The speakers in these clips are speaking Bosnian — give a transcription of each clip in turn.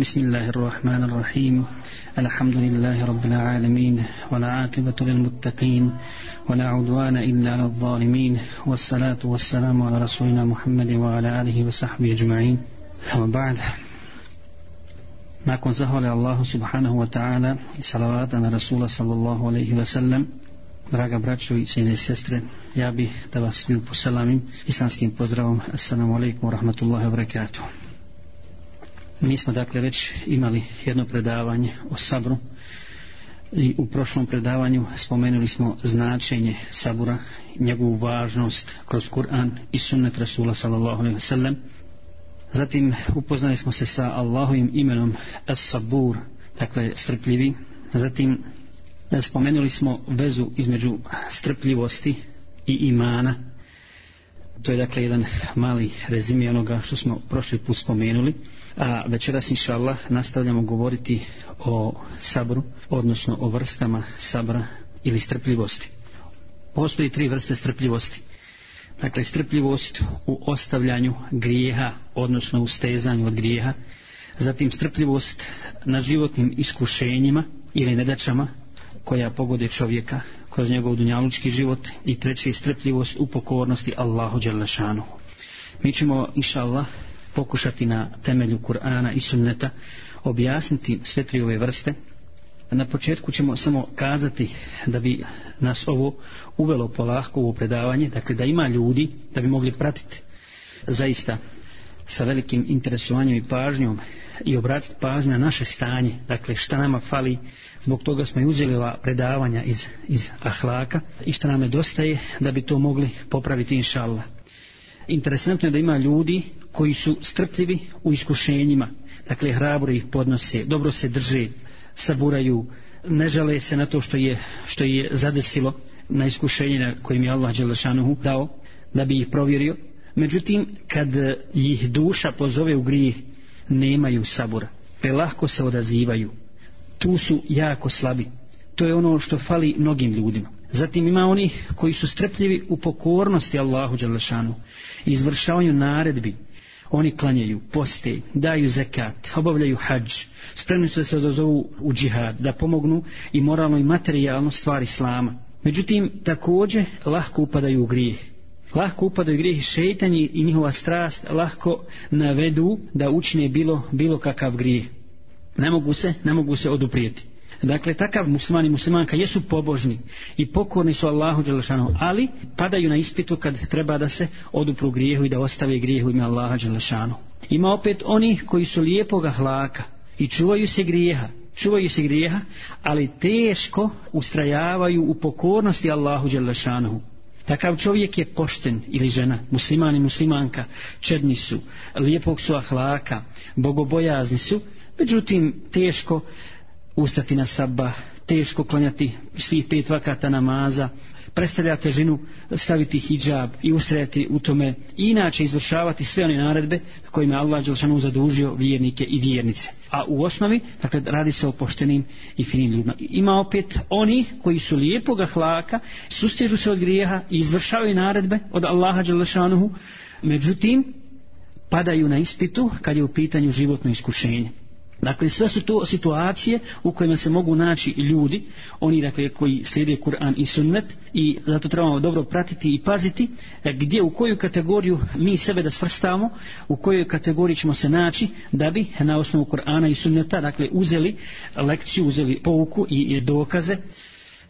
بسم الله الرحمن الرحيم الحمد لله رب العالمين والعاقبة للمتقين ولا عدوان إلا على الظالمين والصلاة والسلام على رسولنا محمد وعلى آله وصحبه أجمعين وبعد نكون زهر الله سبحانه وتعالى صلوات على رسول صلى الله عليه وسلم Draga braćo i sine i sestre, ja bih da vas svi uposalamim islamskim pozdravom. Assalamu alaikum wa rahmatullahi wa barakatuh. Mi smo dakle već imali jedno predavanje o sabru i u prošlom predavanju spomenuli smo značenje sabura, njegovu važnost kroz Kur'an i sunnet Rasula sallallahu alaihi wasallam. Zatim upoznali smo se sa Allahovim imenom As-Sabur, dakle strpljivi. Zatim spomenuli smo vezu između strpljivosti i imana. To je dakle jedan mali rezimi onoga što smo prošli put spomenuli. A večeras inša Allah nastavljamo govoriti o sabru, odnosno o vrstama sabra ili strpljivosti. Postoji tri vrste strpljivosti. Dakle, strpljivost u ostavljanju grijeha, odnosno u stezanju od grijeha. Zatim strpljivost na životnim iskušenjima ili nedačama koja pogode čovjeka kroz njegov dunjalučki život. I treće je strpljivost u pokornosti Allahu Đalešanu. Mi ćemo, inša Allah, pokušati na temelju Kur'ana i sunneta objasniti sve tri ove vrste. Na početku ćemo samo kazati da bi nas ovo uvelo polahko u predavanje, dakle da ima ljudi da bi mogli pratiti zaista sa velikim interesovanjem i pažnjom i obratiti pažnju na naše stanje, dakle šta nama fali, zbog toga smo i uzeli ova predavanja iz, iz ahlaka i šta nam je dostaje da bi to mogli popraviti inšallah. Interesantno je da ima ljudi koji su strpljivi u iskušenjima, dakle hrabro ih podnose, dobro se drže, saburaju, ne žale se na to što je, što je zadesilo na iskušenje na kojim je Allah Đelešanuhu dao da bi ih provjerio. Međutim, kad ih duša pozove u grijeh, nemaju sabura, te lahko se odazivaju. Tu su jako slabi. To je ono što fali mnogim ljudima. Zatim ima onih koji su strpljivi u pokornosti Allahu Đelešanu i izvršavanju naredbi Oni klanjaju, poste, daju zekat, obavljaju hađ, spremni su da se odazovu u džihad, da pomognu i moralno i materijalno stvari islama. Međutim, također, lahko upadaju u grijeh. Lahko upadaju grijeh i šeitanji i njihova strast lahko navedu da učine bilo, bilo kakav grijeh. Ne mogu se, ne mogu se oduprijeti. Dakle, takav musliman i muslimanka jesu pobožni i pokorni su Allahu Đelešanu, ali padaju na ispitu kad treba da se odupru grijehu i da ostave grijehu ime Allaha Đelešanu. Ima opet oni koji su lijepog ahlaka i čuvaju se grijeha, čuvaju se grijeha, ali teško ustrajavaju u pokornosti Allahu Đelešanu. Takav čovjek je pošten ili žena, musliman i muslimanka, čedni su, lijepog su ahlaka, bogobojazni su, međutim teško ustati na sabah, teško klanjati svih pet vakata namaza, predstavlja težinu staviti hijab i ustrajati u tome i inače izvršavati sve one naredbe kojima Allah Đelšanu zadužio vjernike i vjernice. A u osnovi, dakle, radi se o poštenim i finim ljudima. Ima opet oni koji su lijepog ahlaka, sustižu se od grijeha i izvršavaju naredbe od Allaha Đelšanu, međutim, padaju na ispitu kad je u pitanju životno iskušenje. Dakle, sve su to situacije u kojima se mogu naći ljudi, oni dakle, koji slijede Kur'an i sunnet i zato trebamo dobro pratiti i paziti e, gdje, u koju kategoriju mi sebe da svrstavamo, u kojoj kategoriji ćemo se naći da bi na osnovu Kur'ana i sunneta dakle, uzeli lekciju, uzeli pouku i, i dokaze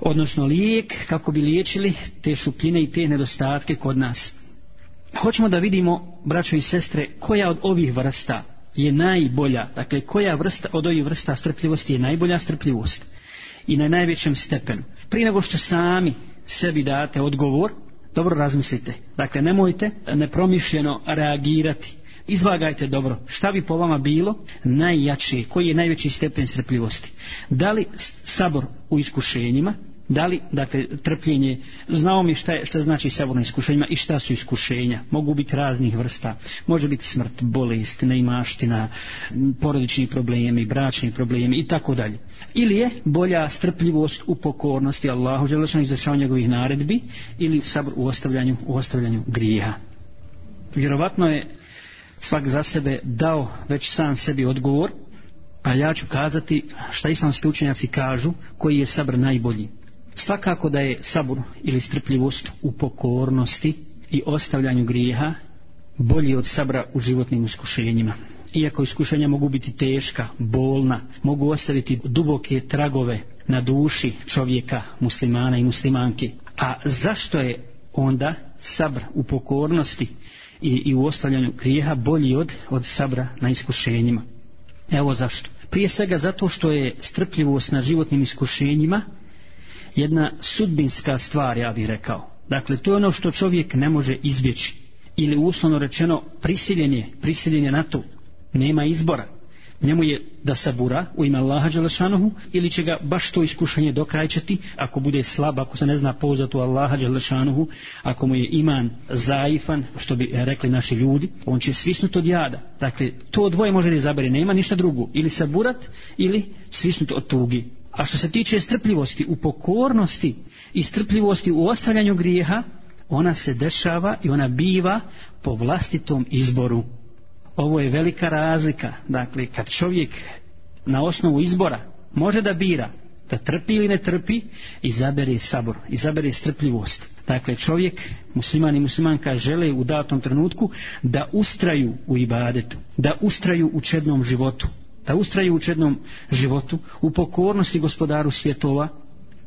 odnosno lijek kako bi liječili te šupljine i te nedostatke kod nas. Hoćemo da vidimo, braćo i sestre, koja od ovih vrsta je najbolja, dakle koja vrsta od ovih vrsta strpljivosti je najbolja strpljivost i na najvećem stepenu. Prije nego što sami sebi date odgovor, dobro razmislite. Dakle, nemojte nepromišljeno reagirati. Izvagajte dobro, šta bi po vama bilo najjačije, koji je najveći stepen strpljivosti. Da li sabor u iskušenjima, da li, dakle, trpljenje, znao mi šta, je, šta znači sabor na iskušenjima i šta su iskušenja. Mogu biti raznih vrsta, može biti smrt, bolest, neimaština, porodični problemi, bračni problemi i tako dalje. Ili je bolja strpljivost u pokornosti Allahu, želešno izrašao njegovih naredbi, ili sabor u ostavljanju, u ostavljanju grija. Vjerovatno je svak za sebe dao već sam sebi odgovor, a ja ću kazati šta islamski učenjaci kažu koji je sabr najbolji. Svakako da je sabur ili strpljivost u pokornosti i ostavljanju grijeha bolji od sabra u životnim iskušenjima. Iako iskušenja mogu biti teška, bolna, mogu ostaviti duboke tragove na duši čovjeka, muslimana i muslimanki. A zašto je onda sabr u pokornosti i, i u ostavljanju grijeha bolji od, od sabra na iskušenjima? Evo zašto. Prije svega zato što je strpljivost na životnim iskušenjima jedna sudbinska stvar, ja bih rekao. Dakle, to je ono što čovjek ne može izbjeći. Ili uslovno rečeno, prisiljen je, prisiljen je na to. Nema izbora. Njemu je da sabura u ime Allaha Đelešanohu ili će ga baš to iskušanje dokrajčati ako bude slab, ako se ne zna pouzati u Allaha Đelešanohu, ako mu je iman zaifan, što bi rekli naši ljudi, on će svisnuti od jada. Dakle, to dvoje može da izabere, nema ništa drugo. Ili saburat ili svisnuti od tugi. A što se tiče strpljivosti u pokornosti i strpljivosti u ostavljanju grijeha, ona se dešava i ona biva po vlastitom izboru. Ovo je velika razlika. Dakle, kad čovjek na osnovu izbora može da bira da trpi ili ne trpi, izabere sabor, izabere strpljivost. Dakle, čovjek, musliman i muslimanka žele u datom trenutku da ustraju u ibadetu, da ustraju u čednom životu, da ustraju u čednom životu, u pokornosti gospodaru svjetova,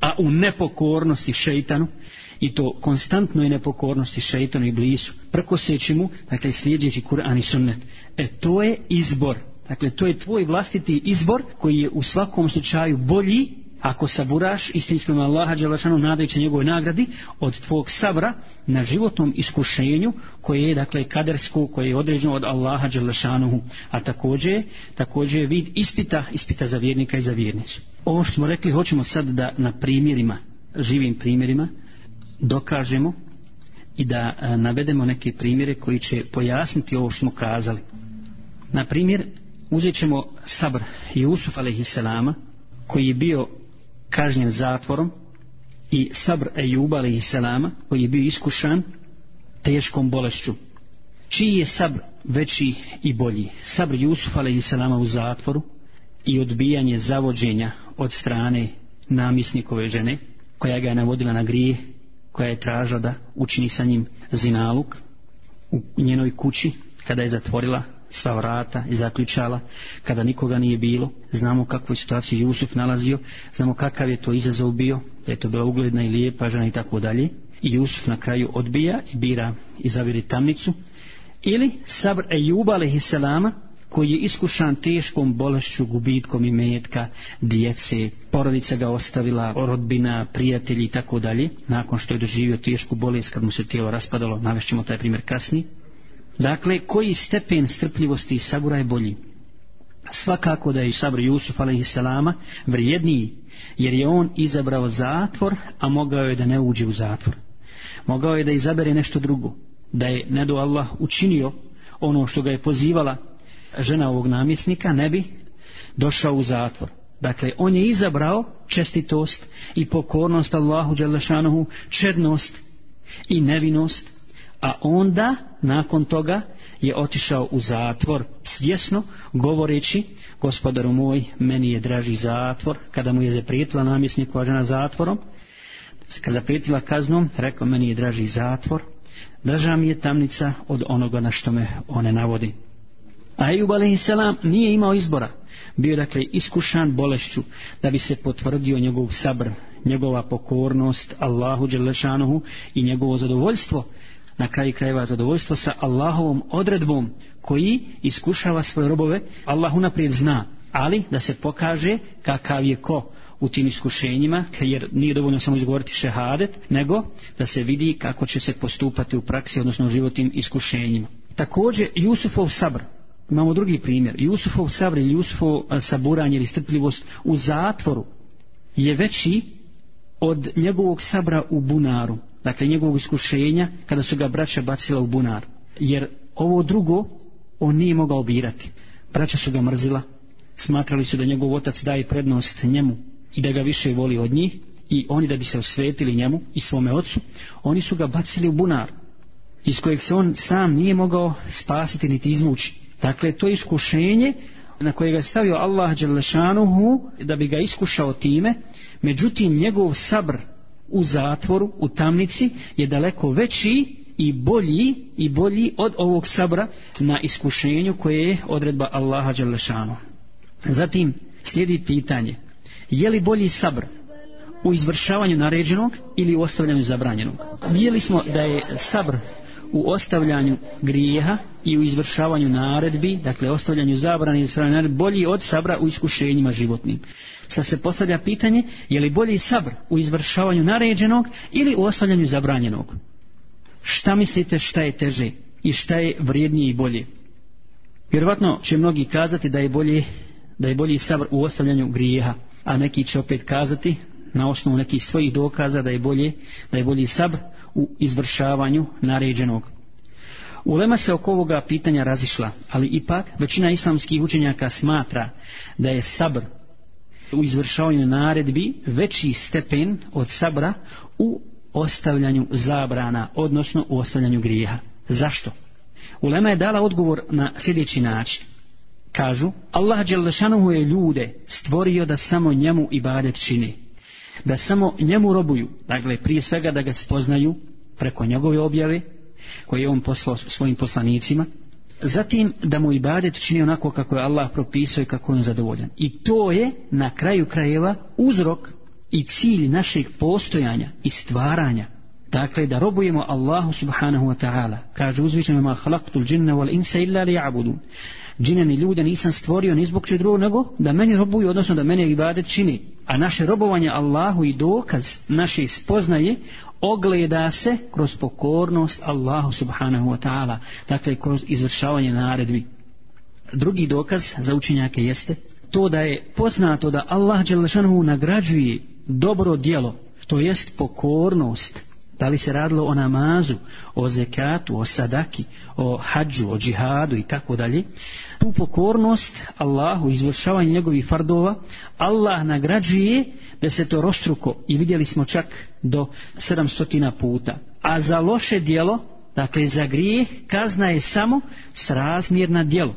a u nepokornosti šeitanu, i to konstantnoj nepokornosti šeitanu i blisu, prkoseći mu, dakle, slijedjeći Kur'an i sunnet. E, to je izbor. Dakle, to je tvoj vlastiti izbor koji je u svakom slučaju bolji ako saburaš istinskom Allaha Đelešanu nadajući njegove nagradi od tvog sabra na životnom iskušenju koje je dakle kadersko koje je određeno od Allaha Đelešanuhu a također, također je vid ispita ispita za vjernika i za vjernicu ovo što smo rekli hoćemo sad da na primjerima živim primjerima dokažemo i da e, navedemo neke primjere koji će pojasniti ovo što smo kazali na primjer uzet ćemo sabr Jusuf alaihissalama koji je bio kažnjen zatvorom i Sabr Ejuba alaihi salama koji je bio iskušan teškom bolešću. Čiji je Sabr veći i bolji? Sabr Jusuf alaihi salama u zatvoru i odbijanje zavođenja od strane namisnikove žene koja ga je navodila na grije koja je tražila da učini sa njim zinaluk u njenoj kući kada je zatvorila sva vrata i zaključala kada nikoga nije bilo znamo kakvu situaciju Jusuf nalazio znamo kakav je to izazov bio da je to bila ugledna i lijepa žena i tako dalje i Jusuf na kraju odbija i bira i zaviri tamnicu ili Sabr Ejuba alaihissalama koji je iskušan teškom bolešću, gubitkom i metka, djece, porodica ga ostavila, rodbina, prijatelji i tako dalje, nakon što je doživio tešku bolest kad mu se tijelo raspadalo, navešćemo taj primjer kasnije, Dakle, koji stepen strpljivosti i sabura je bolji? Svakako da je sabr Jusuf a.s. vrijedniji, jer je on izabrao zatvor, a mogao je da ne uđe u zatvor. Mogao je da izabere nešto drugo, da je nedo Allah učinio ono što ga je pozivala žena ovog namjesnika, ne bi došao u zatvor. Dakle, on je izabrao čestitost i pokornost Allahu Đalešanohu, čednost i nevinost, a onda nakon toga je otišao u zatvor svjesno govoreći gospodaru moj meni je draži zatvor kada mu je zaprijetila namjesnik kožena zatvorom kada zaprijetila kaznom rekao meni je draži zatvor draža mi je tamnica od onoga na što me one navodi a Ejub a.s. nije imao izbora bio dakle iskušan bolešću da bi se potvrdio njegov sabr njegova pokornost Allahu Đelešanohu i njegovo zadovoljstvo na kraju krajeva zadovoljstvo sa Allahovom odredbom koji iskušava svoje robove Allah unaprijed zna ali da se pokaže kakav je ko u tim iskušenjima jer nije dovoljno samo izgovoriti šehadet nego da se vidi kako će se postupati u praksi odnosno u životim iskušenjima također Jusufov sabr imamo drugi primjer Jusufov sabr ili Jusufov saburanje ili strpljivost u zatvoru je veći od njegovog sabra u bunaru dakle njegovog iskušenja kada su ga braća bacila u bunar jer ovo drugo on nije mogao birati braća su ga mrzila smatrali su da njegov otac daje prednost njemu i da ga više voli od njih i oni da bi se osvetili njemu i svome ocu oni su ga bacili u bunar iz kojeg se on sam nije mogao spasiti niti izvući dakle to iskušenje na koje ga stavio Allah da bi ga iskušao time međutim njegov sabr u zatvoru, u tamnici je daleko veći i bolji i bolji od ovog sabra na iskušenju koje je odredba Allaha Đalešanu. Zatim slijedi pitanje. Je li bolji sabr u izvršavanju naređenog ili u ostavljanju zabranjenog? Vidjeli smo da je sabr u ostavljanju grijeha i u izvršavanju naredbi, dakle ostavljanju zabrane i naredbi, bolji od sabra u iskušenjima životnim sa se postavlja pitanje je li bolji sabr u izvršavanju naređenog ili u ostavljanju zabranjenog. Šta mislite šta je teže i šta je vrijednije i bolje? Vjerovatno će mnogi kazati da je bolji, da je bolji sabr u ostavljanju grijeha, a neki će opet kazati na osnovu nekih svojih dokaza da je bolje, da je bolji sabr u izvršavanju naređenog. Ulema se oko ovoga pitanja razišla, ali ipak većina islamskih učenjaka smatra da je sabr u izvršavanju naredbi veći stepen od sabra u ostavljanju zabrana, odnosno u ostavljanju grijeha. Zašto? Ulema je dala odgovor na sljedeći način. Kažu, Allah Đelešanohu je ljude stvorio da samo njemu i badet čini. Da samo njemu robuju, dakle prije svega da ga spoznaju preko njegove objave koje je on poslao svojim poslanicima, zatim da mu ibadet čini onako kako je Allah propisao i kako je on zadovoljan. I to je na kraju krajeva uzrok i cilj našeg postojanja i stvaranja. Dakle, da robujemo Allahu subhanahu wa ta'ala. Kaže uzvičan ima halaktu džinna wal insa illa li abudun. Džinan i ljude nisam stvorio ni zbog čeg drugo nego da meni robuju, odnosno da meni ibadet čini a naše robovanje Allahu i dokaz naše spoznaje ogleda se kroz pokornost Allahu subhanahu wa ta'ala dakle kroz izvršavanje naredbi drugi dokaz za učenjake jeste to da je poznato da Allah Đelešanu nagrađuje dobro dijelo to jest pokornost da li se radilo o namazu, o zekatu, o sadaki, o hađu, o džihadu i tako dalje, tu pokornost Allahu, izvršavanje njegovih fardova, Allah nagrađuje da se to rostruko i vidjeli smo čak do 700 puta. A za loše dijelo, dakle za grijeh, kazna je samo srazmjerna dijelo.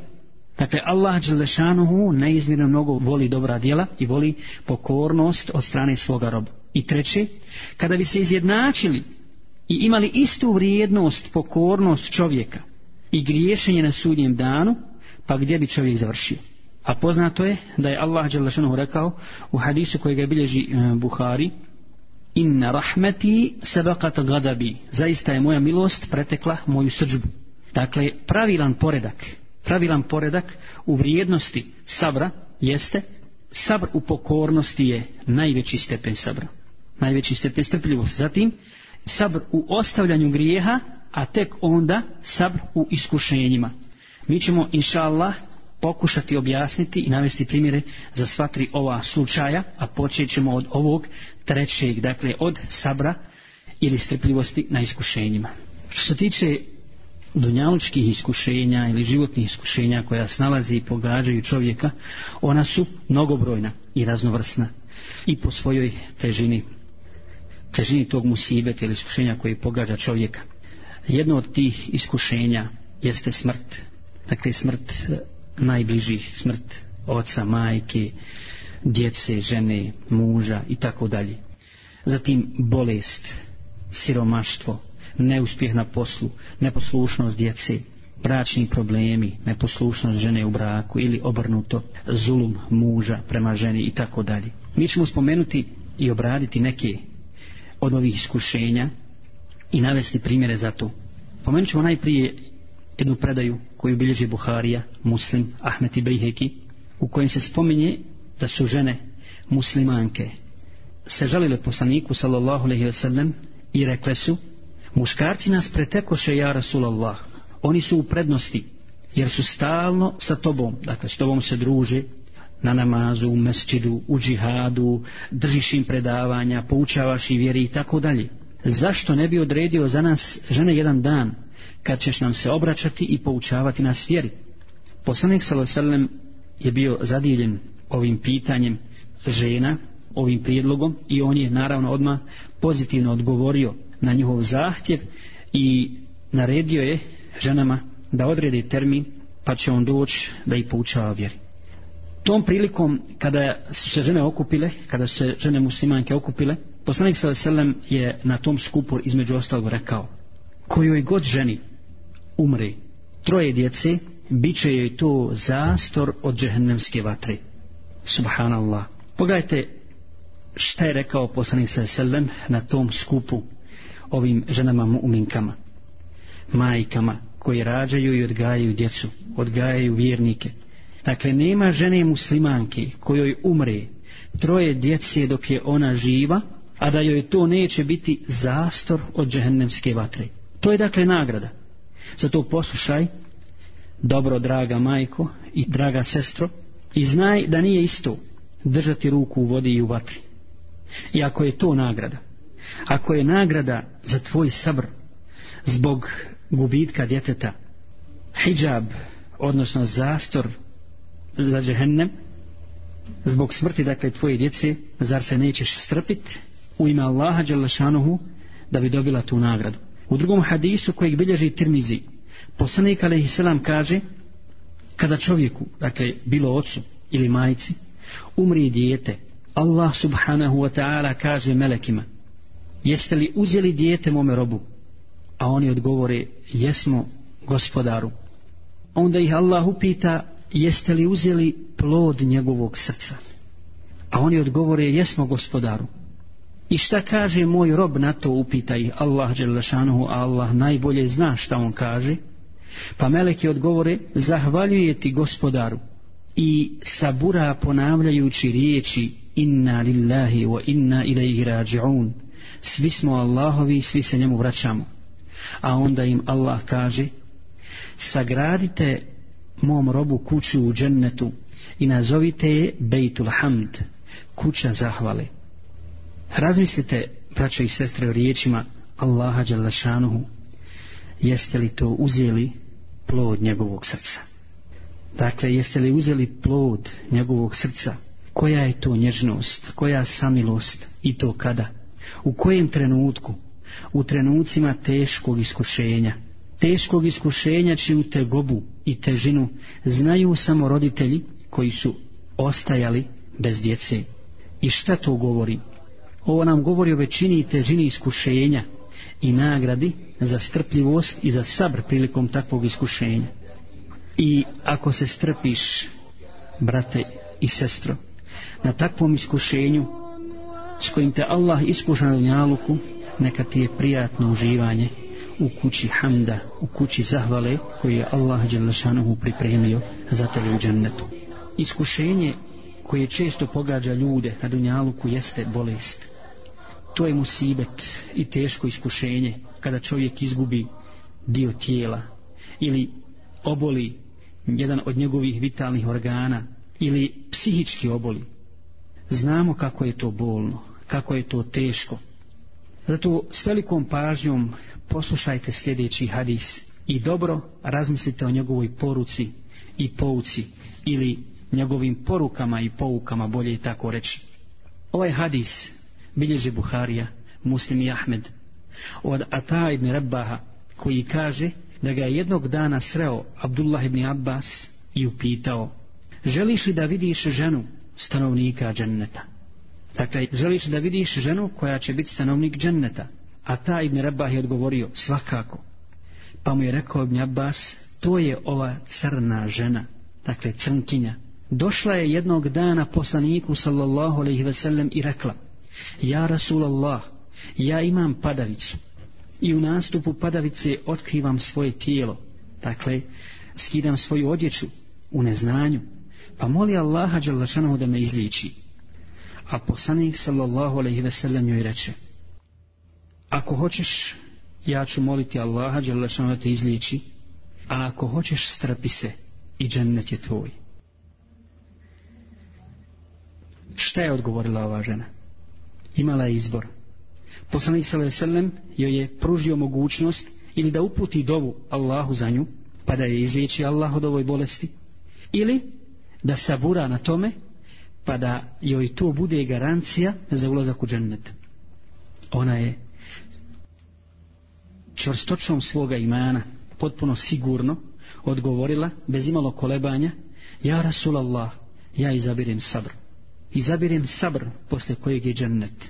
Dakle, Allah Đelešanuhu neizmjerno mnogo voli dobra dijela i voli pokornost od strane svoga roba. I treće, kada bi se izjednačili i imali istu vrijednost, pokornost čovjeka i griješenje na sudnjem danu, pa gdje bi čovjek završio? A poznato je da je Allah Đalašanohu rekao u hadisu kojeg je bilježi e, Buhari Inna rahmeti sebaqat gadabi Zaista je moja milost pretekla moju srđbu. Dakle, pravilan poredak pravilan poredak u vrijednosti sabra jeste sabr u pokornosti je najveći stepen sabra najveći stepen strpljivosti. Zatim, sabr u ostavljanju grijeha, a tek onda sabr u iskušenjima. Mi ćemo, inša Allah, pokušati objasniti i navesti primjere za sva tri ova slučaja, a počet ćemo od ovog trećeg, dakle od sabra ili strpljivosti na iskušenjima. Što se tiče dunjaločkih iskušenja ili životnih iskušenja koja snalaze i pogađaju čovjeka, ona su mnogobrojna i raznovrsna i po svojoj težini težini tog musibeta ili iskušenja koji pogađa čovjeka. Jedno od tih iskušenja jeste smrt. Dakle, smrt e, najbližih, smrt oca, majke, djece, žene, muža i tako dalje. Zatim bolest, siromaštvo, neuspjeh na poslu, neposlušnost djece, bračni problemi, neposlušnost žene u braku ili obrnuto zulum muža prema ženi i tako dalje. Mi ćemo spomenuti i obraditi neke od ovih iskušenja i navesti primjere za to. Pomenut ćemo najprije jednu predaju koju bilježi Buharija, muslim, Ahmet i Bejheki, u kojem se spominje da su žene muslimanke se žalile poslaniku sallallahu alaihi wasallam i rekle su muškarci nas pretekoše ja Rasulallah oni su u prednosti jer su stalno sa tobom dakle s tobom se druže na namazu, u mesčidu, u džihadu, držiš im predavanja, poučavaš im vjeri i tako dalje. Zašto ne bi odredio za nas žene jedan dan kad ćeš nam se obraćati i poučavati nas vjeri? Poslanik Salosalem je bio zadijeljen ovim pitanjem žena, ovim prijedlogom i on je naravno odma pozitivno odgovorio na njihov zahtjev i naredio je ženama da odredi termin pa će on doći da ih poučava vjeri tom prilikom kada su se žene okupile, kada su se žene muslimanke okupile, poslanik sa selem je na tom skupu između ostalog rekao kojoj god ženi umri troje djece, bit će joj to zastor od džehennemske vatre. Subhanallah. Pogledajte šta je rekao poslanik sa selem na tom skupu ovim ženama muuminkama, majkama koji rađaju i odgajaju djecu, odgajaju vjernike, Dakle, nema žene muslimanke kojoj umre troje djece dok je ona živa, a da joj to neće biti zastor od džehennemske vatre. To je dakle nagrada. Zato poslušaj, dobro draga majko i draga sestro, i znaj da nije isto držati ruku u vodi i u vatri. I ako je to nagrada, ako je nagrada za tvoj sabr zbog gubitka djeteta, hijab, odnosno zastor za džehennem zbog smrti dakle tvoje djece zar se nećeš strpit u ime Allaha Đalašanohu da bi dobila tu nagradu u drugom hadisu kojeg bilježi Tirmizi poslanik Alehi Selam kaže kada čovjeku dakle bilo ocu ili majici umri dijete Allah subhanahu wa ta'ala kaže melekima jeste li uzeli dijete mome robu a oni odgovore jesmo gospodaru onda ih Allah upita jeste li uzeli plod njegovog srca? A oni odgovore, jesmo gospodaru. I šta kaže moj rob na to upita ih Allah Đelešanuhu, a Allah najbolje zna šta on kaže. Pa meleki odgovore, zahvaljuje ti gospodaru. I sabura ponavljajući riječi, inna lillahi wa inna ilaihi rađi'un. Svi smo Allahovi i svi se njemu vraćamo. A onda im Allah kaže, sagradite mom robu kuću u džennetu i nazovite je Bejtul Hamd, kuća zahvale. Razmislite, braćo i sestre, o riječima Allaha Đalašanuhu, jeste li to uzeli plod njegovog srca? Dakle, jeste li uzeli plod njegovog srca? Koja je to nježnost, koja samilost i to kada? U kojem trenutku? U trenucima teškog iskušenja – teškog iskušenja čiju tegobu i težinu znaju samo roditelji koji su ostajali bez djece. I šta to govori? Ovo nam govori o većini i težini iskušenja i nagradi za strpljivost i za sabr prilikom takvog iskušenja. I ako se strpiš, brate i sestro, na takvom iskušenju s kojim te Allah iskuša na dunjaluku, neka ti je prijatno uživanje u kući hamda, u kući zahvale koji je Allah Đelešanohu pripremio za tebe u džennetu. Iskušenje koje često pogađa ljude na dunjaluku jeste bolest. To je musibet i teško iskušenje kada čovjek izgubi dio tijela ili oboli jedan od njegovih vitalnih organa ili psihički oboli. Znamo kako je to bolno, kako je to teško. Zato s velikom pažnjom poslušajte sljedeći hadis i dobro razmislite o njegovoj poruci i pouci ili njegovim porukama i poukama bolje je tako reći. Ovaj hadis bilježi Buharija, Muslim i Ahmed od Ata ibn Rabbaha koji kaže da ga je jednog dana sreo Abdullah ibn Abbas i upitao želiš li da vidiš ženu stanovnika dženneta? Dakle, želiš da vidiš ženu koja će biti stanovnik dženneta? A ta Ibn Rebah je odgovorio, svakako. Pa mu je rekao Ibn Abbas, to je ova crna žena, dakle crnkinja. Došla je jednog dana poslaniku sallallahu alaihi ve sellem i rekla, Ja Rasulallah, ja imam padavicu i u nastupu padavice otkrivam svoje tijelo, dakle skidam svoju odjeću u neznanju, pa moli Allaha Đalašanovu da me izliči. A poslanik sallallahu alaihi ve sellem joj reče, ako hoćeš ja ću moliti Allaha Đalešanu da te izliči a ako hoćeš strpi se i džennet je tvoj šta je odgovorila ova žena imala je izbor poslanik Salaam joj je pružio mogućnost ili da uputi dovu Allahu za nju pa da je izliči Allah od ovoj bolesti ili da sabura na tome pa da joj to bude garancija za ulazak u džennet ona je čvrstočom svoga imana, potpuno sigurno, odgovorila, bez imalo kolebanja, Ja Rasulallah, ja izabirem sabr. Izabirem sabr, posle kojeg je džennet.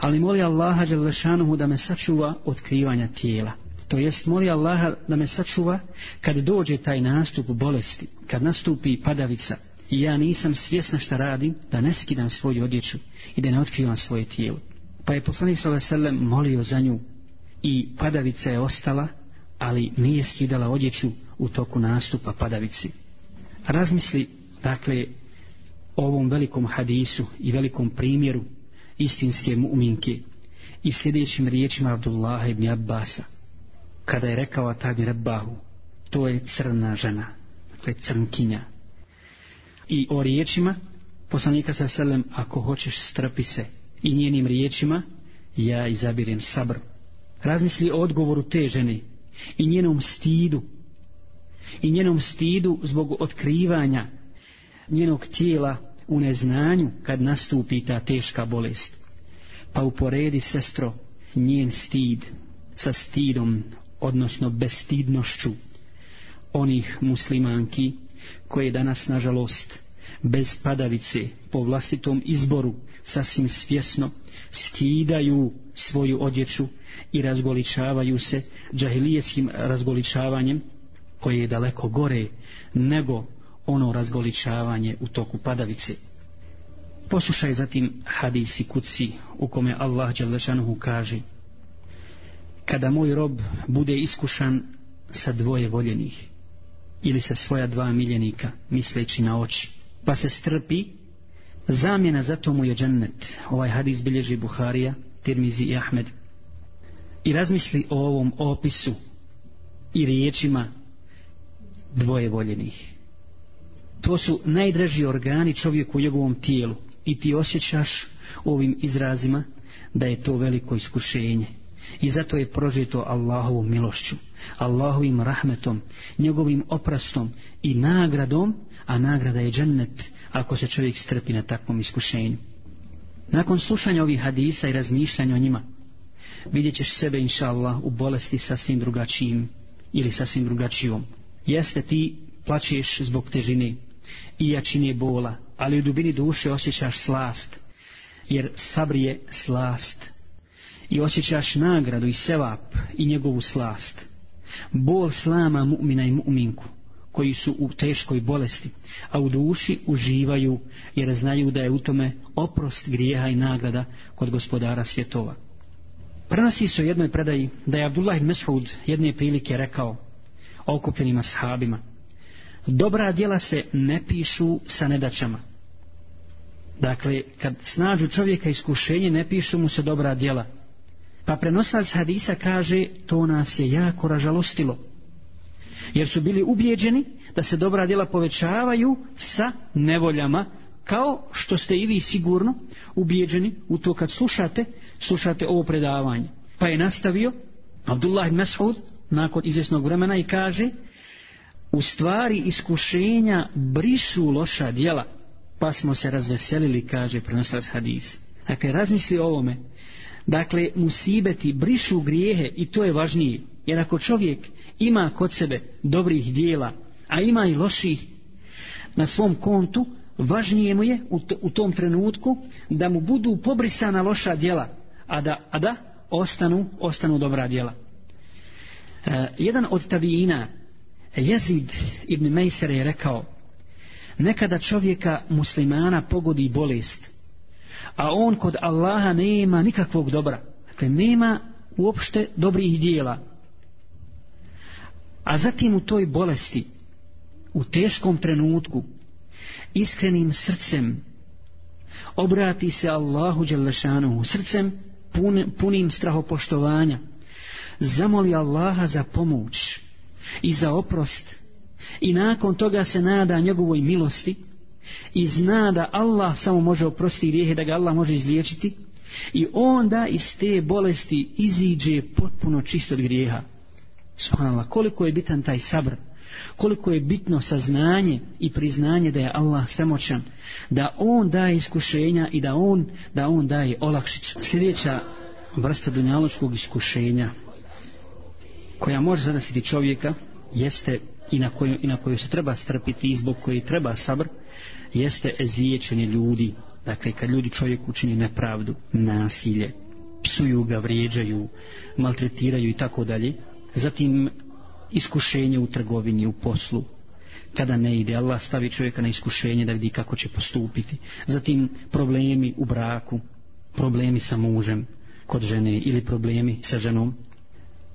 Ali moli Allaha Đalešanuhu da me sačuva od krivanja tijela. To jest, moli Allaha da me sačuva kad dođe taj nastup bolesti, kad nastupi padavica i ja nisam svjesna šta radim, da ne skidam svoju odjeću i da ne otkrivam svoje tijelo. Pa je poslanik sallallahu alejhi ve sellem molio za nju i padavica je ostala, ali nije skidala odjeću u toku nastupa padavici. Razmisli, dakle, o ovom velikom hadisu i velikom primjeru istinske muminke i sljedećim riječima Abdullaha ibn Abbasa, kada je rekao Atabi Rabbahu, to je crna žena, dakle crnkinja. I o riječima, poslanika sa selem, ako hoćeš strpi se, i njenim riječima, ja izabirem sabr razmisli o odgovoru te žene i njenom stidu i njenom stidu zbog otkrivanja njenog tijela u neznanju kad nastupi ta teška bolest pa uporedi sestro njen stid sa stidom odnosno bestidnošću onih muslimanki koje danas nažalost bez padavice po vlastitom izboru sasvim svjesno skidaju svoju odjeću i razgoličavaju se džahilijeskim razgoličavanjem koje je daleko gore nego ono razgoličavanje u toku padavice. Poslušaj zatim hadisi kuci u kome Allah Đalešanuhu kaže Kada moj rob bude iskušan sa dvoje voljenih ili sa svoja dva miljenika misleći na oči pa se strpi zamjena za to mu je džennet ovaj hadis bilježi Buharija Tirmizi i Ahmed i razmisli o ovom opisu i riječima dvoje voljenih to su najdraži organi čovjeku u njegovom tijelu i ti osjećaš u ovim izrazima da je to veliko iskušenje i zato je prožito Allahovom milošću Allahovim rahmetom njegovim oprastom i nagradom a nagrada je džennet ako se čovjek strpi na takvom iskušenju. Nakon slušanja ovih hadisa i razmišljanja o njima, vidjet ćeš sebe, inša Allah, u bolesti sasvim drugačijim ili sasvim drugačijom. Jeste ti plaćeš zbog težine i jačine bola, ali u dubini duše osjećaš slast, jer sabr je slast. I osjećaš nagradu i sevap i njegovu slast. Bol slama mu'mina i mu'minku koji su u teškoj bolesti, a u duši uživaju jer znaju da je u tome oprost grijeha i nagrada kod gospodara svjetova. Prenosi se u jednoj predaji da je Abdullah Mesud jedne prilike rekao okupljenima sahabima Dobra djela se ne pišu sa nedaćama. Dakle, kad snađu čovjeka iskušenje, ne pišu mu se dobra djela. Pa prenosac hadisa kaže, to nas je jako ražalostilo. Jer su bili ubjeđeni da se dobra djela povećavaju sa nevoljama, kao što ste i vi sigurno ubjeđeni u to kad slušate, slušate ovo predavanje. Pa je nastavio Abdullah Mas'ud nakon izvjesnog vremena i kaže u stvari iskušenja brišu loša djela pa smo se razveselili kaže prenosilac hadis dakle razmisli o ovome dakle musibeti brišu grijehe i to je važnije jer ako čovjek ima kod sebe dobrih dijela, a ima i loših na svom kontu, važnije mu je u, u tom trenutku da mu budu pobrisana loša dijela, a da, a da ostanu, ostanu dobra dijela. E, jedan od tabijina, Jezid ibn Mejser je rekao, nekada čovjeka muslimana pogodi bolest, a on kod Allaha nema nikakvog dobra. Dakle, nema uopšte dobrih dijela a zatim u toj bolesti, u teškom trenutku, iskrenim srcem, obrati se Allahu Đelešanu u srcem pun, punim strahopoštovanja, zamoli Allaha za pomoć i za oprost i nakon toga se nada njegovoj milosti i zna da Allah samo može oprostiti grijehe, da ga Allah može izliječiti i onda iz te bolesti iziđe potpuno čist od grijeha. Subhanallah, koliko je bitan taj sabr, koliko je bitno saznanje i priznanje da je Allah svemoćan, da On daje iskušenja i da On, da On daje olakšić. Sljedeća vrsta dunjaločkog iskušenja koja može zadesiti čovjeka jeste i na, koju, i na koju se treba strpiti i zbog koje treba sabr jeste ezijećenje ljudi dakle kad ljudi čovjek učini nepravdu nasilje psuju ga, vrijeđaju maltretiraju i tako dalje zatim iskušenje u trgovini, u poslu kada ne ide, Allah stavi čovjeka na iskušenje da vidi kako će postupiti zatim problemi u braku problemi sa mužem kod žene ili problemi sa ženom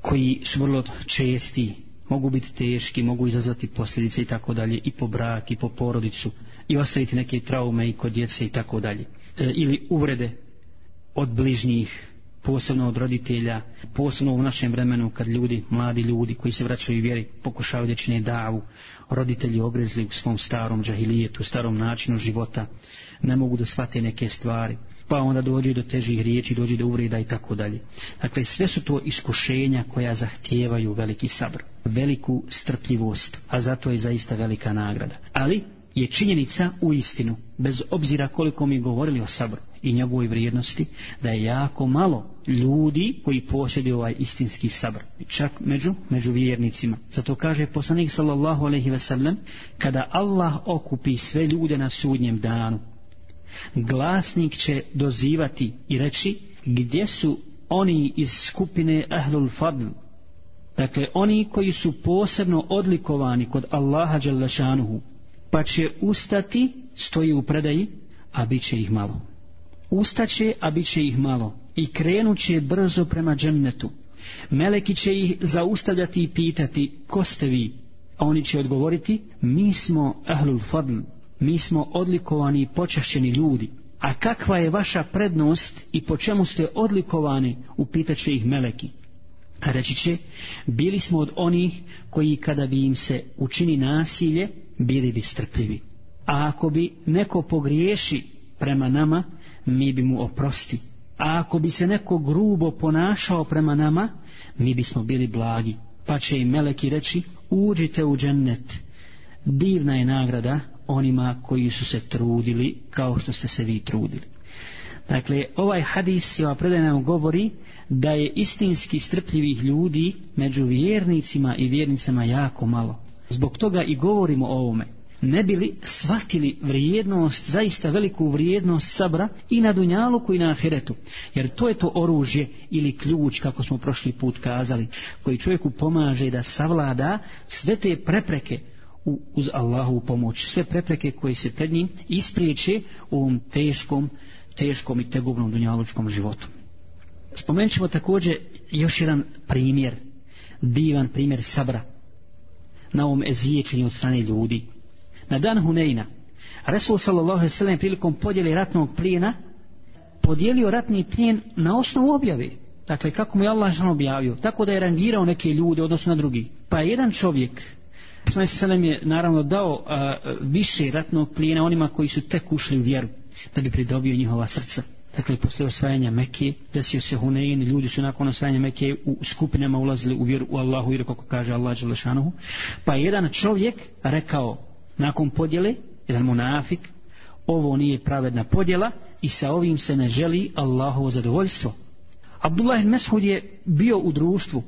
koji su vrlo česti mogu biti teški, mogu izazvati posljedice i tako dalje i po brak i po porodicu i ostaviti neke traume i kod djece i tako dalje e, ili uvrede od bližnjih posebno od roditelja, posebno u našem vremenu kad ljudi, mladi ljudi koji se vraćaju i vjeri, pokušaju da čine davu, roditelji obrezli u svom starom džahilijetu, starom načinu života, ne mogu da shvate neke stvari, pa onda dođe do težih riječi, dođe do uvreda i tako dalje. Dakle, sve su to iskušenja koja zahtijevaju veliki sabr, veliku strpljivost, a zato je zaista velika nagrada. Ali, je činjenica u istinu, bez obzira koliko mi govorili o sabru i njegovoj vrijednosti, da je jako malo ljudi koji posjeduju ovaj istinski sabr, čak među, među vjernicima. Zato kaže poslanik sallallahu alaihi ve sellem, kada Allah okupi sve ljude na sudnjem danu, glasnik će dozivati i reći gdje su oni iz skupine Ahlul Fadl, Dakle, oni koji su posebno odlikovani kod Allaha Đalešanuhu, pa će ustati, stoji u predaji, a bit će ih malo. Ustaće, a bit će ih malo i krenut će brzo prema džennetu. Meleki će ih zaustavljati i pitati, ko ste vi? A oni će odgovoriti, mi smo ahlul fadl, mi smo odlikovani i počašćeni ljudi. A kakva je vaša prednost i po čemu ste odlikovani, upitaće ih meleki. A reći će, bili smo od onih koji kada bi im se učini nasilje, bili bi strpljivi. A ako bi neko pogriješi prema nama, mi bi mu oprosti. A ako bi se neko grubo ponašao prema nama, mi bismo bili blagi. Pa će i meleki reći, uđite u džennet. Divna je nagrada onima koji su se trudili kao što ste se vi trudili. Dakle, ovaj hadis je ova predaj nam govori da je istinski strpljivih ljudi među vjernicima i vjernicama jako malo. Zbog toga i govorimo o ovome. Ne bi li shvatili vrijednost, zaista veliku vrijednost sabra i na Dunjaluku i na Ahiretu. Jer to je to oružje ili ključ, kako smo prošli put kazali, koji čovjeku pomaže da savlada sve te prepreke uz Allahu pomoć. Sve prepreke koje se pred njim ispriječe u ovom teškom, teškom i tegubnom dunjalučkom životu. Spomenut ćemo također još jedan primjer, divan primjer sabra na ovom ezijećenju od strane ljudi. Na dan Huneyna, Resul sallallahu alaihi prilikom podjeli ratnog plijena, podijelio ratni plijen na osnovu objave. Dakle, kako mu je Allah žan objavio? Tako da je rangirao neke ljude, odnosno na drugi. Pa je jedan čovjek, poslanik sallam je naravno dao a, više ratnog plijena onima koji su tek ušli u vjeru, da bi pridobio njihova srca dakle posle osvajanja Mekke desio se Hunain ljudi su nakon osvajanja Mekke u skupinama ulazili u vjeru u Allahu i kako kaže Allah Đelešanohu pa jedan čovjek rekao nakon podjele jedan munafik ovo nije pravedna podjela i sa ovim se ne želi Allahovo zadovoljstvo Abdullah Mesud je bio u društvu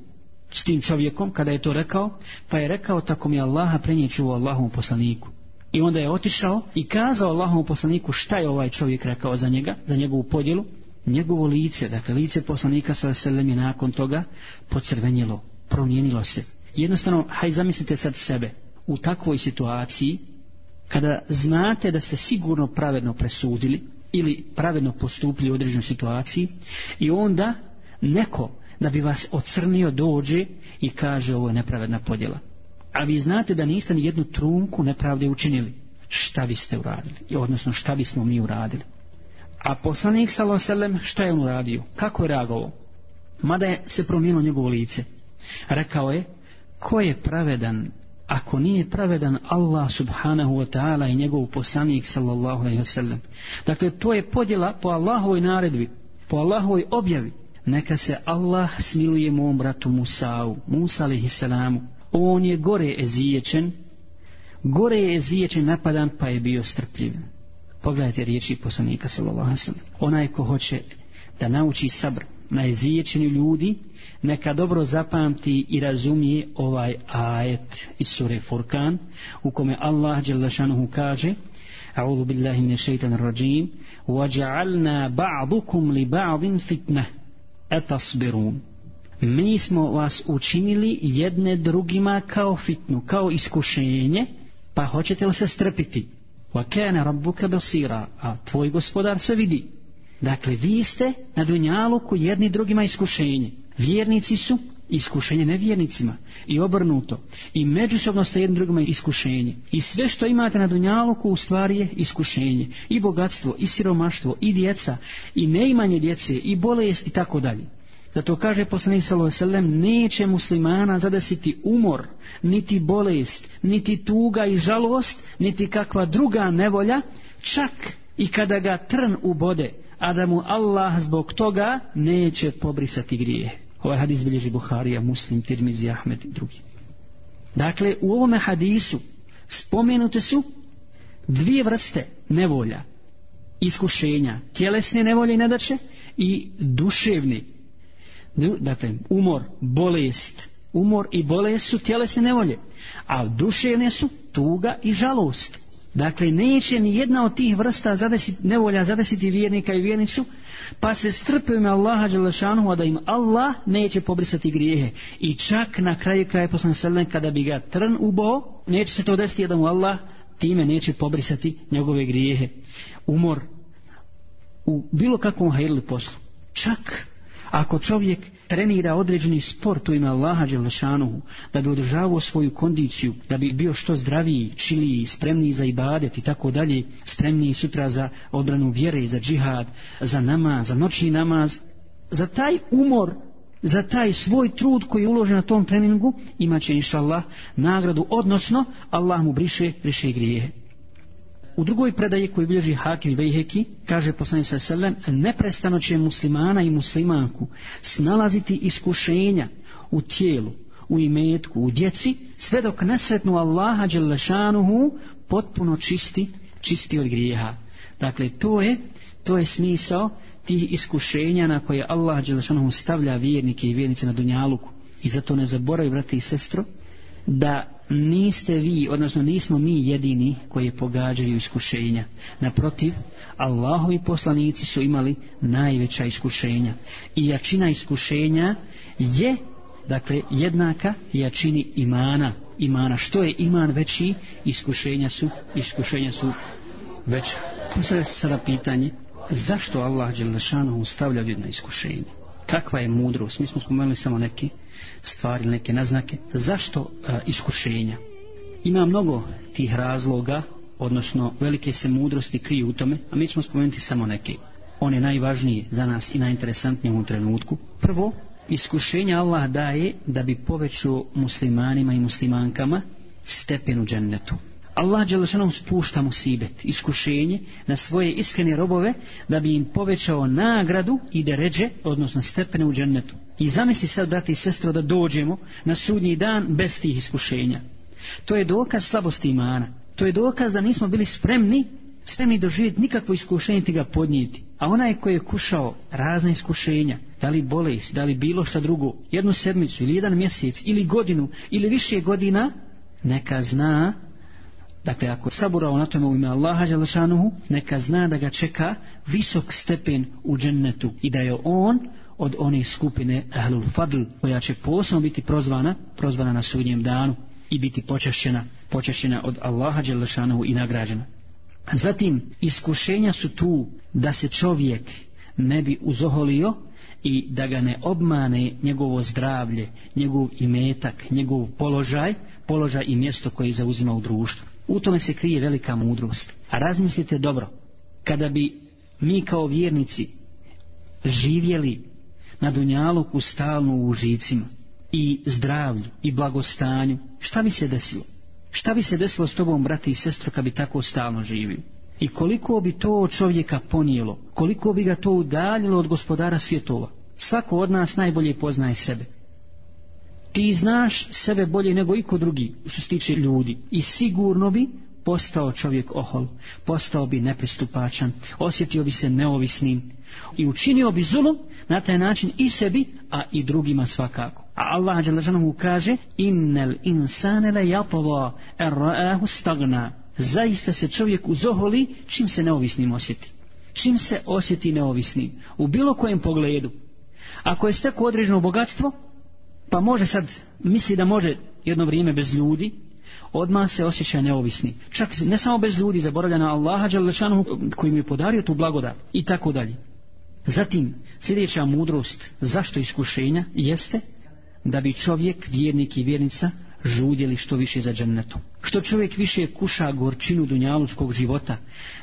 s tim čovjekom kada je to rekao pa je rekao tako mi Allaha prenjeću u Allahovom poslaniku I onda je otišao i kazao Allahom poslaniku šta je ovaj čovjek rekao za njega, za njegovu podjelu. Njegovo lice, dakle lice poslanika sa veselem je nakon toga pocrvenjelo, promijenilo se. Jednostavno, haj zamislite sad sebe u takvoj situaciji kada znate da ste sigurno pravedno presudili ili pravedno postupili u određenoj situaciji i onda neko da bi vas ocrnio dođe i kaže ovo je nepravedna podjela a vi znate da niste ni jednu trunku nepravde učinili šta biste uradili i odnosno šta bismo mi uradili a poslanik sallallahu šta je on uradio kako je reagovao mada je se promijenilo njegovo lice rekao je ko je pravedan ako nije pravedan Allah subhanahu wa ta'ala i njegov poslanik sallallahu alaihi wasallam dakle to je podjela po Allahovoj naredbi po Allahovoj objavi neka se Allah smiluje mom bratu Musa'u Musa alaihi salamu Musa on je gore ezijećen, gore je ezijećen napadan pa je bio strpljiv. Pogledajte riječi poslanika sallallahu alejhi ve sellem. Onaj ko hoće da nauči sabr na ezijećenju ljudi, neka dobro zapamti i razumije ovaj ajet iz sure Furkan u kome Allah dželle kaže: أعوذ بالله من الشيطان الرجيم وجعلنا بعضكم لبعض فتنة أتصبرون mi smo vas učinili jedne drugima kao fitnu, kao iskušenje, pa hoćete li se strpiti? Wa kana rabbuka basira, a tvoj gospodar sve vidi. Dakle, vi ste na dunjaluku jedni drugima iskušenje. Vjernici su iskušenje nevjernicima i obrnuto i međusobno ste jednim drugima iskušenje i sve što imate na dunjaluku u stvari je iskušenje i bogatstvo i siromaštvo i djeca i neimanje djece i bolesti i tako dalje Zato kaže poslanik sallallahu neće muslimana zadesiti umor, niti bolest, niti tuga i žalost, niti kakva druga nevolja, čak i kada ga trn ubode, a da mu Allah zbog toga neće pobrisati grije. Ovaj hadis bilježi Buharija, Muslim, Tirmizi, Ahmed i drugi. Dakle, u ovome hadisu spomenute su dvije vrste nevolja, iskušenja, tjelesne nevolje i nedače i duševni dakle, umor, bolest, umor i bolest su tjelesne nevolje, a duševne su tuga i žalost. Dakle, neće ni jedna od tih vrsta zadesiti, nevolja zadesiti vjernika i vjernicu, pa se strpio ime Allaha Đelešanu, a da im Allah neće pobrisati grijehe. I čak na kraju kraja poslan srne, kada bi ga trn ubao, neće se to desiti, jedan mu Allah time neće pobrisati njegove grijehe. Umor u bilo kakvom hajrli poslu. Čak ako čovjek trenira određeni sport u ime Allaha Đelešanuhu, da bi održavao svoju kondiciju, da bi bio što zdraviji, čiliji, spremniji za ibadet i tako dalje, spremniji sutra za odbranu vjere i za džihad, za namaz, za noćni namaz, za taj umor, za taj svoj trud koji je uložen na tom treningu, imaće inša Allah nagradu, odnosno Allah mu briše, briše grijehe u drugoj predaji koji bilježi Hakim Vejheki, kaže poslanik sa selem, neprestano će muslimana i muslimanku snalaziti iskušenja u tijelu, u imetku, u djeci, sve dok nesretnu Allaha Đelešanuhu potpuno čisti, čisti od grijeha. Dakle, to je, to je smisao tih iskušenja na koje Allah Đelešanuhu stavlja vjernike i vjernice na Dunjaluku. I zato ne zaboravi, brate i sestro, da niste vi, odnosno nismo mi jedini koji pogađaju iskušenja. Naprotiv, Allahovi poslanici su imali najveća iskušenja. I jačina iskušenja je, dakle, jednaka jačini imana. imana. Što je iman veći, iskušenja su, iskušenja su veća. Postavlja se sada pitanje, zašto Allah Đelešanu stavlja ljudi na iskušenje? Kakva je mudrost? Mi smo spomenuli samo neke stvari ili neke naznake. Zašto e, iskušenja? Ima mnogo tih razloga, odnosno velike se mudrosti kriju u tome, a mi ćemo spomenuti samo neke. One najvažnije za nas i najinteresantnije u trenutku. Prvo, iskušenja Allah daje da bi povećao muslimanima i muslimankama stepen u džennetu. Allah Đelešanom spušta musibet, iskušenje na svoje iskrene robove da bi im povećao nagradu i deređe, odnosno stepene u džennetu. I zamisli sad, brati i sestro, da dođemo na sudnji dan bez tih iskušenja. To je dokaz slabosti imana. To je dokaz da nismo bili spremni, spremni doživjeti nikakvo iskušenje ti ga podnijeti. A onaj koji je kušao razne iskušenja, da li bolest, da li bilo šta drugo, jednu sedmicu ili jedan mjesec ili godinu ili više godina, neka zna, dakle ako saburao na tome u ime Allaha Đalašanuhu, neka zna da ga čeka visok stepen u džennetu i da je on od one skupine Ahlul Fadl koja će posebno biti prozvana prozvana na sudnjem danu i biti počašćena počašćena od Allaha Đelešanovu i nagrađena zatim iskušenja su tu da se čovjek ne bi uzoholio i da ga ne obmane njegovo zdravlje njegov imetak, njegov položaj položaj i mjesto koje zauzima u društvu u tome se krije velika mudrost a razmislite dobro kada bi mi kao vjernici živjeli na dunjaluku stalno u užicima i zdravlju i blagostanju, šta bi se desilo? Šta bi se desilo s tobom, brati i sestro, kad bi tako stalno živio? I koliko bi to čovjeka ponijelo, koliko bi ga to udaljilo od gospodara svjetova? Svako od nas najbolje poznaje sebe. Ti znaš sebe bolje nego iko drugi što se tiče ljudi i sigurno bi postao čovjek ohol, postao bi nepristupačan, osjetio bi se neovisnim i učinio bi zulom na taj način i sebi, a i drugima svakako. A Allah Đelešanohu kaže, innel insane le japovo, er ra'ahu stagna. Zaista se čovjek uzoholi čim se neovisnim osjeti. Čim se osjeti neovisnim. U bilo kojem pogledu. Ako je steko određeno bogatstvo, pa može sad, misli da može jedno vrijeme bez ljudi, odmah se osjeća neovisni. Čak ne samo bez ljudi, zaboravlja na Allaha Đalešanu koji mi je podario tu blagodat i tako dalje. Zatim, sljedeća mudrost zašto iskušenja jeste da bi čovjek, vjernik i vjernica žudjeli što više za džennetom. Što čovjek više kuša gorčinu dunjalučkog života,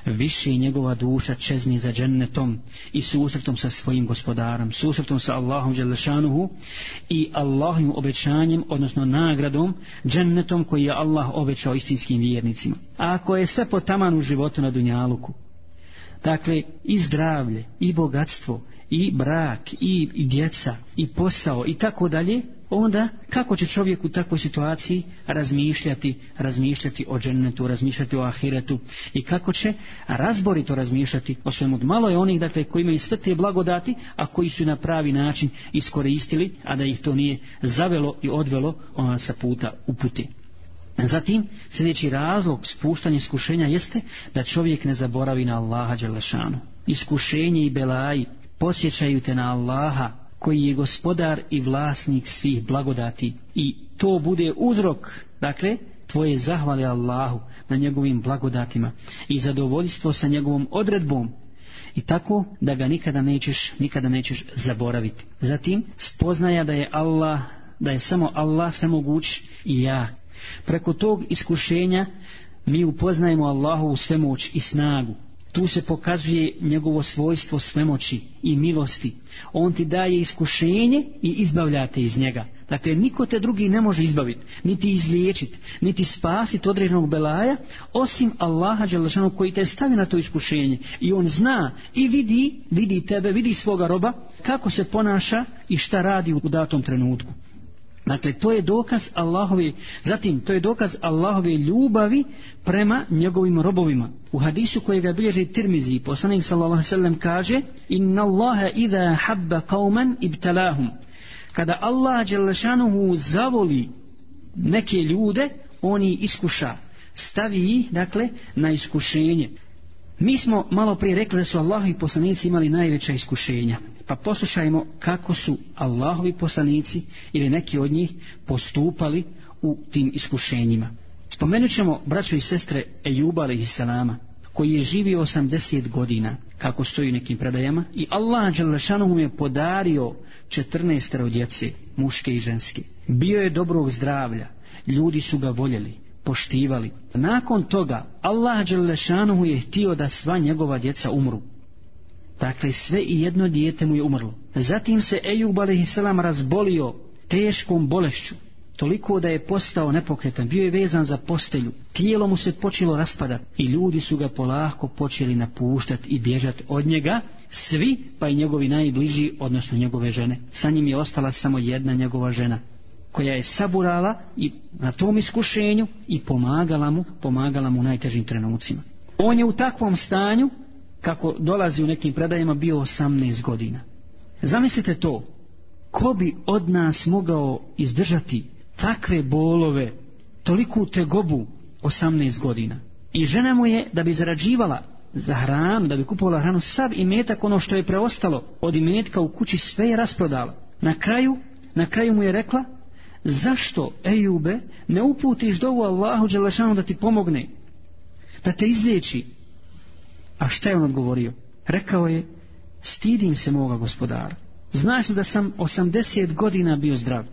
više i njegova duša čezni za džennetom i susretom sa svojim gospodarom, susretom sa Allahom Đelešanuhu i Allahim obećanjem, odnosno nagradom, džennetom koji je Allah obećao istinskim vjernicima. A ako je sve potaman u životu na dunjaluku, Dakle, i zdravlje, i bogatstvo, i brak, i, i djeca, i posao, i tako dalje, onda kako će čovjek u takvoj situaciji razmišljati, razmišljati o džennetu, razmišljati o ahiretu i kako će razborito razmišljati o svemu. Malo je onih dakle, koji imaju sve te blagodati, a koji su na pravi način iskoristili, a da ih to nije zavelo i odvelo ona sa puta uputi. Zatim, sljedeći razlog spuštanja iskušenja jeste da čovjek ne zaboravi na Allaha Đelešanu. Iskušenje i belaji posjećaju te na Allaha koji je gospodar i vlasnik svih blagodati i to bude uzrok, dakle, tvoje zahvale Allahu na njegovim blagodatima i zadovoljstvo sa njegovom odredbom i tako da ga nikada nećeš, nikada nećeš zaboraviti. Zatim, spoznaja da je Allah da je samo Allah sve moguć i jak Preko tog iskušenja mi upoznajemo Allahu u svemoć i snagu. Tu se pokazuje njegovo svojstvo svemoći i milosti. On ti daje iskušenje i izbavlja te iz njega. Dakle, niko te drugi ne može izbaviti, niti izliječiti, niti spasiti određenog belaja, osim Allaha Đelešanu koji te stavi na to iskušenje. I on zna i vidi, vidi tebe, vidi svoga roba, kako se ponaša i šta radi u datom trenutku. Dakle, to je dokaz Allahove, zatim, to je dokaz Allahove ljubavi prema njegovim robovima. U hadisu koje ga bilježi Tirmizi, poslanik sallallahu sallam kaže Inna Allahe idha habba qawman ibtalahum. Kada Allah djelašanuhu zavoli neke ljude, oni iskuša, stavi ih, dakle, na iskušenje. Mi smo malo prije rekli da su Allah i poslanici imali najveća iskušenja pa poslušajmo kako su Allahovi poslanici ili neki od njih postupali u tim iskušenjima. Spomenut ćemo braćo i sestre Ejuba alaihi salama, koji je živio 80 godina, kako stoji u nekim predajama, i Allah Đalešanu mu je podario 14 djece, muške i ženske. Bio je dobrog zdravlja, ljudi su ga voljeli, poštivali. Nakon toga, Allah Đalešanu je htio da sva njegova djeca umru. Dakle, sve i jedno dijete mu je umrlo. Zatim se Ejub a.s. razbolio teškom bolešću, toliko da je postao nepokretan, bio je vezan za postelju, tijelo mu se počelo raspadati i ljudi su ga polahko počeli napuštati i bježati od njega, svi pa i njegovi najbliži, odnosno njegove žene. Sa njim je ostala samo jedna njegova žena, koja je saburala i na tom iskušenju i pomagala mu, pomagala mu u najtežim trenucima. On je u takvom stanju kako dolazi u nekim predajama, bio 18 godina. Zamislite to, ko bi od nas mogao izdržati takve bolove, toliku tegobu 18 godina? I žena mu je da bi zarađivala za hranu, da bi kupovala hranu, sav imetak ono što je preostalo od imetka u kući sve je rasprodala. Na kraju, na kraju mu je rekla, zašto, Ejube, ne uputiš dovu Allahu Đelešanu da ti pomogne, da te izliječi, A šta je on odgovorio? Rekao je, stidim se moga gospodara. Znaš li da sam 80 godina bio zdrav?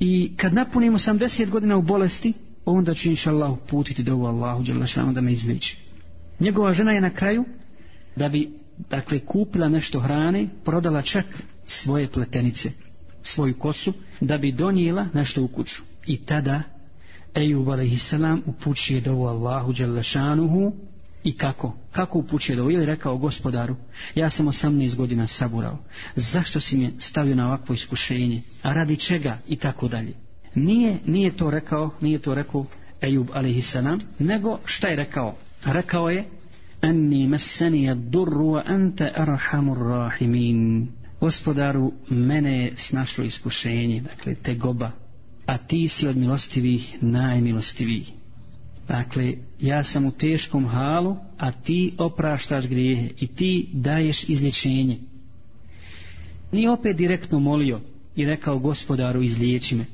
I kad napunim 80 godina u bolesti, onda ću inša Allah putiti do Allahu Đelešanu da me izliči. Njegova žena je na kraju, da bi dakle kupila nešto hrane, prodala čak svoje pletenice, svoju kosu, da bi donijela nešto u kuću. I tada, Ejub alaihissalam upućuje dovu Allahu Đelešanuhu I kako? Kako upućuje dovu? Ili rekao gospodaru, ja sam 18 godina saburao. Zašto si mi stavio na ovakvo iskušenje? A radi čega? I tako dalje. Nije, nije to rekao, nije to rekao Ejub alaihissalam, nego šta je rekao? Rekao je, Anni masani durru wa anta arhamur rahimin. Gospodaru, mene je snašlo iskušenje, dakle, te goba, a ti si od milostivih najmilostivih. Dakle, ja sam u teškom halu, a ti opraštaš grijehe i ti daješ izlječenje. Ni opet direktno molio i rekao gospodaru izliječi me.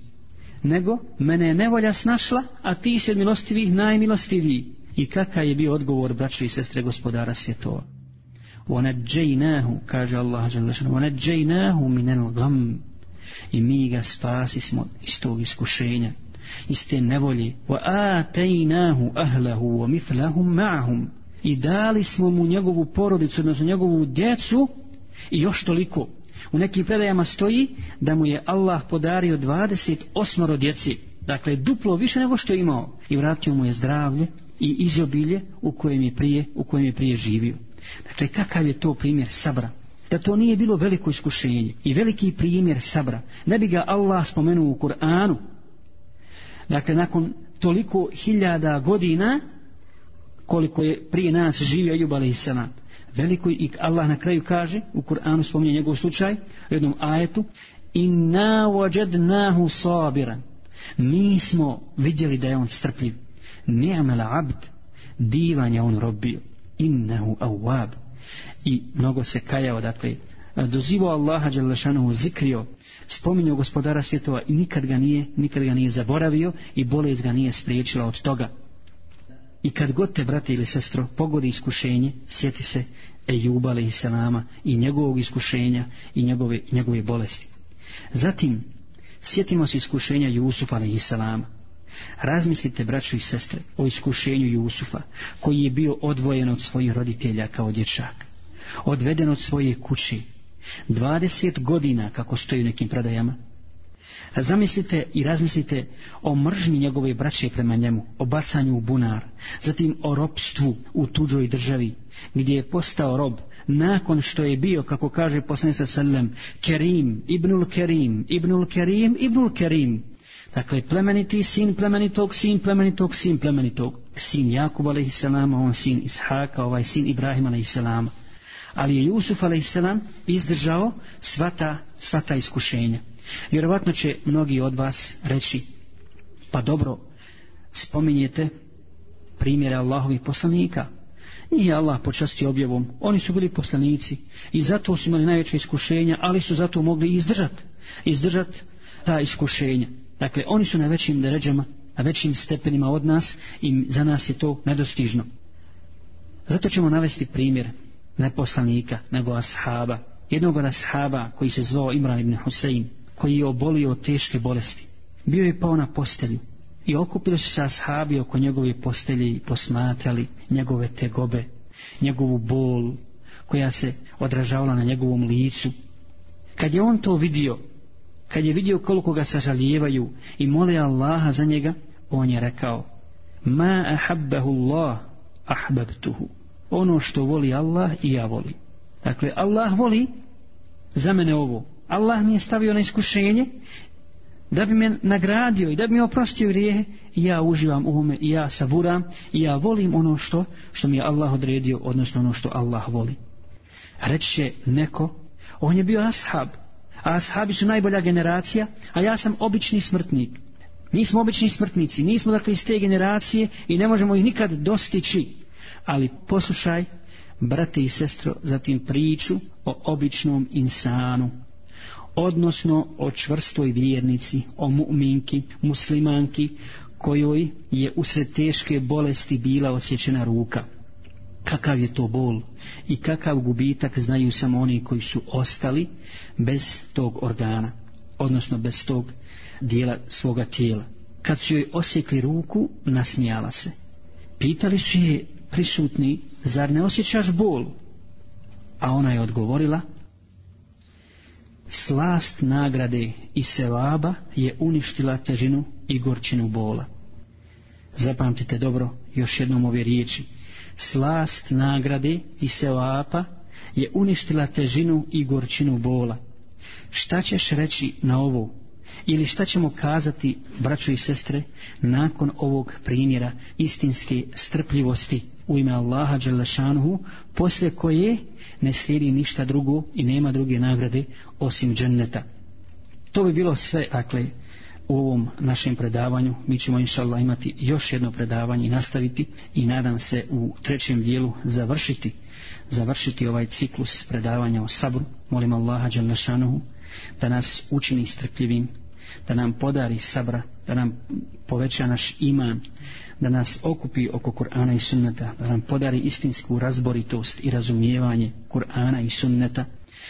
Nego, mene je nevolja snašla, a ti si od milostivih najmilostiviji. I kakav je bio odgovor braća i sestre gospodara svjetova? Ona džajnahu, kaže Allah, ona džajnahu minel gam. I mi ga spasismo iz tog iskušenja, iz te nevolje. Wa atajnahu ahlahu wa mithlahum ma'hum. I dali smo mu njegovu porodicu, odnosno njegovu djecu i još toliko. U nekim predajama stoji da mu je Allah podario 28 djeci. Dakle, duplo više nego što je imao. I vratio mu je zdravlje i izobilje u kojem je prije, u kojem je prije živio. Dakle, kakav je to primjer sabra? Da to nije bilo veliko iskušenje i veliki primjer sabra, ne bi ga Allah spomenuo u Kur'anu, dakle nakon toliko hiljada godina koliko je prije nas živio Ejub a.s. veliko i Allah na kraju kaže u Kur'anu spominje njegov slučaj u jednom ajetu inna wajadnahu sabira mi smo vidjeli da je on strpljiv ni'mal abd divan je on robio innahu awab i mnogo se kajao dakle dozivo Allaha dželle šanehu zikrio spominjao gospodara svjetova i nikad ga nije, nikad ga nije zaboravio i bolest ga nije spriječila od toga. I kad god te, brate ili sestro, pogodi iskušenje, sjeti se Ejuba ali i Selama i njegovog iskušenja i njegove, njegove bolesti. Zatim, sjetimo se iskušenja Jusufa ali i Selama. Razmislite, braćo i sestre, o iskušenju Jusufa, koji je bio odvojen od svojih roditelja kao dječak. Odveden od svoje kući, 20 godina kako stoji u nekim predajama. Zamislite i razmislite o mržnji njegove braće prema njemu, o bacanju u bunar, zatim o robstvu u tuđoj državi, gdje je postao rob nakon što je bio, kako kaže poslanje sa sallam, Kerim, Ibnul Kerim, Ibnul Kerim, Ibnul Kerim. Dakle, plemeniti sin plemenitog, sin plemenitog, sin plemenitog. Sin Jakub alaihi on sin Ishaka, ovaj sin Ibrahim alaihi salama ali je Jusuf a.s. izdržao svata, svata iskušenja. Vjerovatno će mnogi od vas reći, pa dobro, spominjete primjere Allahovih poslanika. Nije Allah počasti objavom, oni su bili poslanici i zato su imali najveće iskušenja, ali su zato mogli izdržat, izdržat ta iskušenja. Dakle, oni su na većim deređama, na većim stepenima od nas i za nas je to nedostižno. Zato ćemo navesti primjer ne poslanika, nego ashaba. Jednog od ashaba koji se zvao Imran ibn Husein, koji je obolio od teške bolesti. Bio je pao na postelju i okupili su se ashabi oko njegove postelje i posmatrali njegove tegobe, njegovu bol koja se odražavala na njegovom licu. Kad je on to vidio, kad je vidio koliko ga sažalijevaju i mole Allaha za njega, on je rekao, ma ahabbahu Allah ahbabtuhu ono što voli Allah i ja volim. Dakle, Allah voli za mene ovo. Allah mi je stavio na iskušenje da bi me nagradio i da bi me oprostio grijehe i ja uživam u ome i ja saburam i ja volim ono što, što mi je Allah odredio, odnosno ono što Allah voli. Reće neko, on je bio ashab, a ashabi su najbolja generacija, a ja sam obični smrtnik. Mi smo obični smrtnici, nismo dakle iz te generacije i ne možemo ih nikad dostići ali poslušaj brate i sestro zatim priču o običnom insanu odnosno o čvrstoj vjernici o muminki, muslimanki kojoj je usred teške bolesti bila osjećena ruka kakav je to bol i kakav gubitak znaju samo oni koji su ostali bez tog organa odnosno bez tog dijela svoga tijela kad su joj osjekli ruku nasmijala se pitali su je prisutni, zar ne osjećaš bol? A ona je odgovorila, slast nagrade i sevaba je uništila težinu i gorčinu bola. Zapamtite dobro još jednom ove riječi. Slast nagrade i sevapa je uništila težinu i gorčinu bola. Šta ćeš reći na ovu Ili šta ćemo kazati, braćo i sestre, nakon ovog primjera istinske strpljivosti u ime Allaha Đalešanuhu, posle koje ne slijedi ništa drugo i nema druge nagrade osim dženneta. To bi bilo sve, dakle, u ovom našem predavanju. Mi ćemo, inša Allah, imati još jedno predavanje i nastaviti i nadam se u trećem dijelu završiti završiti ovaj ciklus predavanja o sabru. Molim Allaha Đalešanuhu da nas učini strpljivim da nam podari sabra, da nam poveća naš iman, da nas okupi oko Kur'ana i sunneta, da nam podari istinsku razboritost i razumijevanje Kur'ana i sunneta,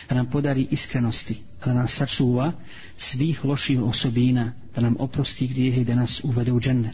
da nam podari iskrenosti, da nas sačuva svih loših osobina, da nam oprosti grijehe i da nas uvede u džennet.